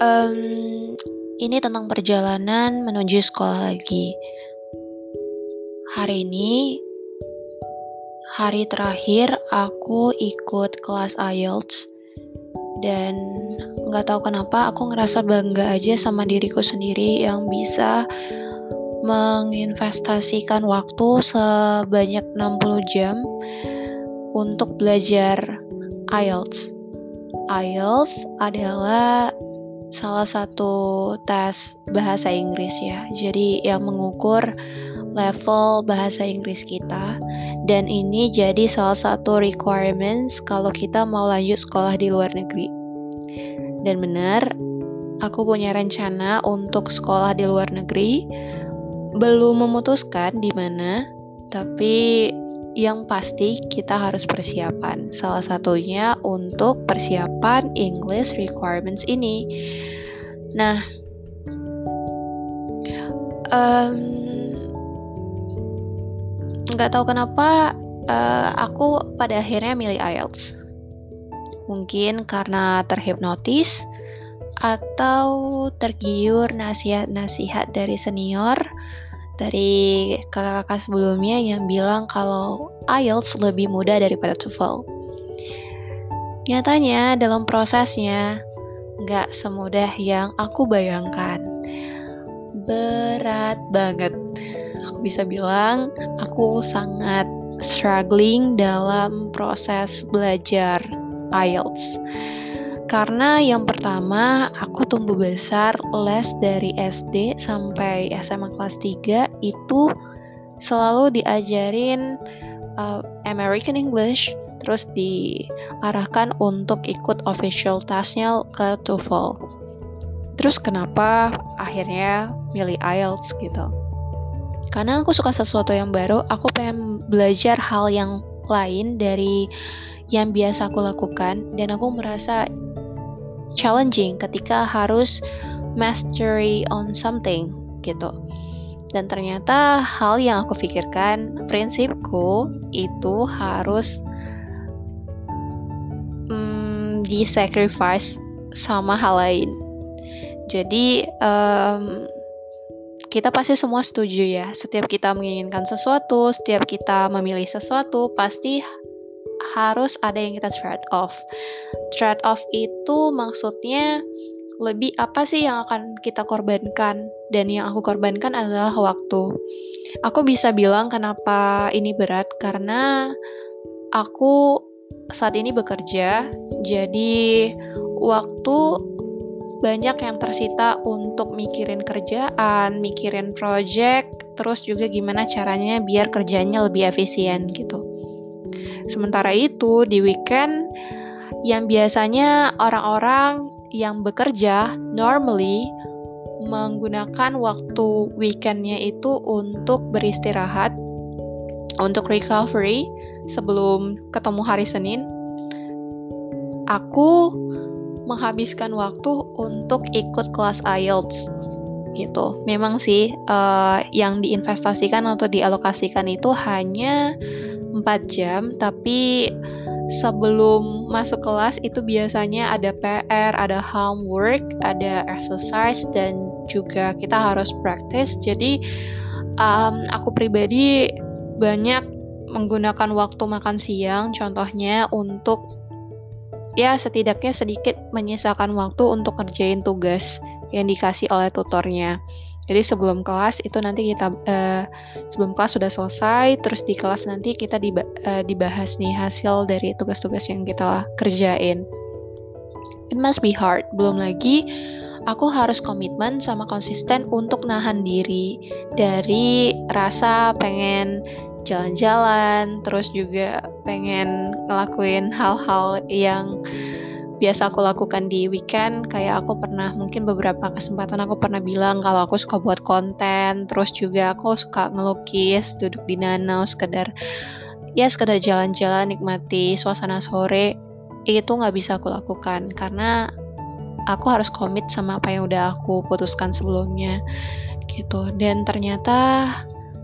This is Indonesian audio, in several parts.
um, ini tentang perjalanan menuju sekolah lagi. Hari ini, hari terakhir aku ikut kelas IELTS dan nggak tahu kenapa aku ngerasa bangga aja sama diriku sendiri yang bisa menginvestasikan waktu sebanyak 60 jam untuk belajar IELTS. IELTS adalah salah satu tes bahasa Inggris ya. Jadi yang mengukur level bahasa Inggris kita dan ini jadi salah satu requirements kalau kita mau lanjut sekolah di luar negeri. Dan benar, aku punya rencana untuk sekolah di luar negeri. Belum memutuskan di mana, tapi yang pasti kita harus persiapan. Salah satunya untuk persiapan English requirements ini. Nah, nggak um, tahu kenapa uh, aku pada akhirnya milih IELTS. Mungkin karena terhipnotis atau tergiur nasihat-nasihat dari senior dari kakak-kakak sebelumnya yang bilang kalau IELTS lebih mudah daripada TOEFL. Nyatanya dalam prosesnya nggak semudah yang aku bayangkan. Berat banget. Aku bisa bilang aku sangat struggling dalam proses belajar IELTS karena yang pertama, aku tumbuh besar les dari SD sampai SMA kelas 3 itu selalu diajarin uh, American English terus diarahkan untuk ikut official tasnya ke TOEFL. Terus kenapa akhirnya milih IELTS gitu? Karena aku suka sesuatu yang baru, aku pengen belajar hal yang lain dari yang biasa aku lakukan dan aku merasa challenging ketika harus mastery on something gitu. Dan ternyata hal yang aku pikirkan, prinsipku itu harus hmm, di-sacrifice sama hal lain. Jadi um, kita pasti semua setuju ya. Setiap kita menginginkan sesuatu, setiap kita memilih sesuatu, pasti harus ada yang kita trade off. Trade off itu maksudnya lebih apa sih yang akan kita korbankan dan yang aku korbankan adalah waktu. Aku bisa bilang kenapa ini berat karena aku saat ini bekerja, jadi waktu banyak yang tersita untuk mikirin kerjaan, mikirin project, terus juga gimana caranya biar kerjanya lebih efisien gitu. Sementara itu, di weekend yang biasanya orang-orang yang bekerja normally menggunakan waktu weekendnya itu untuk beristirahat, untuk recovery sebelum ketemu hari Senin. Aku menghabiskan waktu untuk ikut kelas IELTS gitu. Memang sih uh, yang diinvestasikan atau dialokasikan itu hanya 4 jam, tapi sebelum masuk kelas itu biasanya ada PR, ada homework, ada exercise dan juga kita harus practice. Jadi um, aku pribadi banyak menggunakan waktu makan siang contohnya untuk ya setidaknya sedikit menyisakan waktu untuk kerjain tugas yang dikasih oleh tutornya. Jadi sebelum kelas itu nanti kita uh, sebelum kelas sudah selesai, terus di kelas nanti kita diba uh, dibahas nih hasil dari tugas-tugas yang kita kerjain. It must be hard. Belum lagi aku harus komitmen sama konsisten untuk nahan diri dari rasa pengen jalan-jalan, terus juga pengen ngelakuin hal-hal yang biasa aku lakukan di weekend. Kayak aku pernah mungkin beberapa kesempatan aku pernah bilang kalau aku suka buat konten terus juga aku suka ngelukis duduk di danau sekedar ya sekedar jalan-jalan nikmati suasana sore. Itu nggak bisa aku lakukan karena aku harus komit sama apa yang udah aku putuskan sebelumnya gitu. Dan ternyata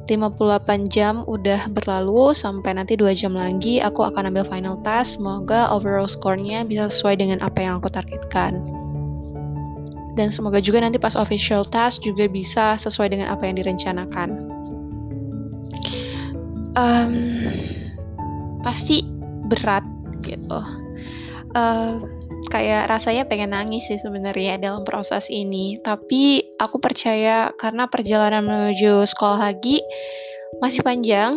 58 jam udah berlalu sampai nanti 2 jam lagi aku akan ambil final test semoga overall score-nya bisa sesuai dengan apa yang aku targetkan dan semoga juga nanti pas official task juga bisa sesuai dengan apa yang direncanakan. Um, pasti berat gitu. Uh, kayak rasanya pengen nangis sih sebenarnya dalam proses ini. Tapi aku percaya karena perjalanan menuju sekolah lagi masih panjang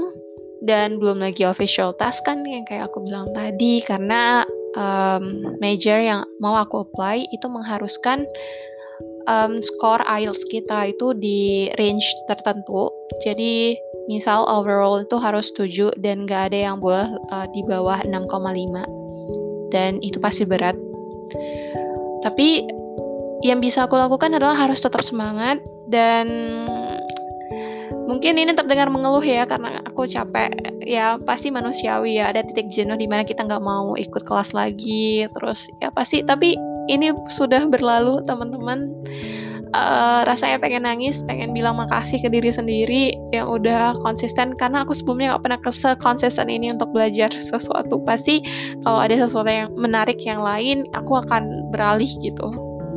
dan belum lagi official task kan yang kayak aku bilang tadi karena um, major yang mau aku apply itu mengharuskan um, skor IELTS kita itu di range tertentu. Jadi misal overall itu harus 7 dan gak ada yang boleh uh, di bawah 6,5 dan itu pasti berat. Tapi yang bisa aku lakukan adalah harus tetap semangat dan mungkin ini terdengar mengeluh ya karena aku capek. Ya pasti manusiawi ya ada titik jenuh di mana kita nggak mau ikut kelas lagi terus ya pasti tapi ini sudah berlalu teman-teman uh, rasanya pengen nangis pengen bilang makasih ke diri sendiri yang udah konsisten. Karena aku sebelumnya nggak pernah kese konsisten ini untuk belajar sesuatu. Pasti kalau ada sesuatu yang menarik yang lain aku akan beralih gitu.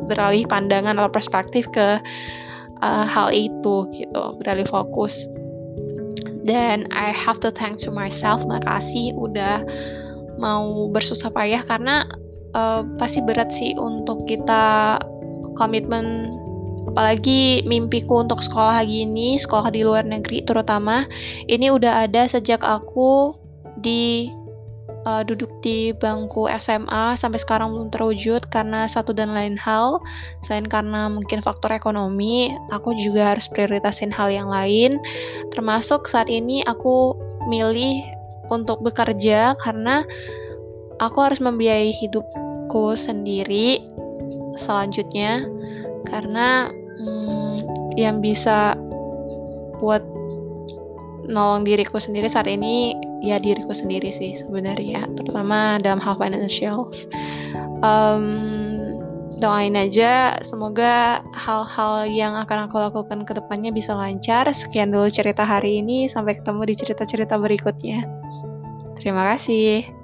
Beralih pandangan atau perspektif ke uh, hal itu gitu. Beralih fokus. Dan I have to thank to myself makasih udah mau bersusah payah. Karena uh, pasti berat sih untuk kita komitmen apalagi mimpiku untuk sekolah lagi ini sekolah di luar negeri terutama ini udah ada sejak aku di uh, duduk di bangku SMA sampai sekarang belum terwujud karena satu dan lain hal. Selain karena mungkin faktor ekonomi, aku juga harus prioritasin hal yang lain. Termasuk saat ini aku milih untuk bekerja karena aku harus membiayai hidupku sendiri selanjutnya karena yang bisa buat nolong diriku sendiri saat ini ya diriku sendiri sih sebenarnya terutama dalam hal financial. Um, doain aja semoga hal-hal yang akan aku lakukan ke depannya bisa lancar. Sekian dulu cerita hari ini sampai ketemu di cerita-cerita berikutnya. Terima kasih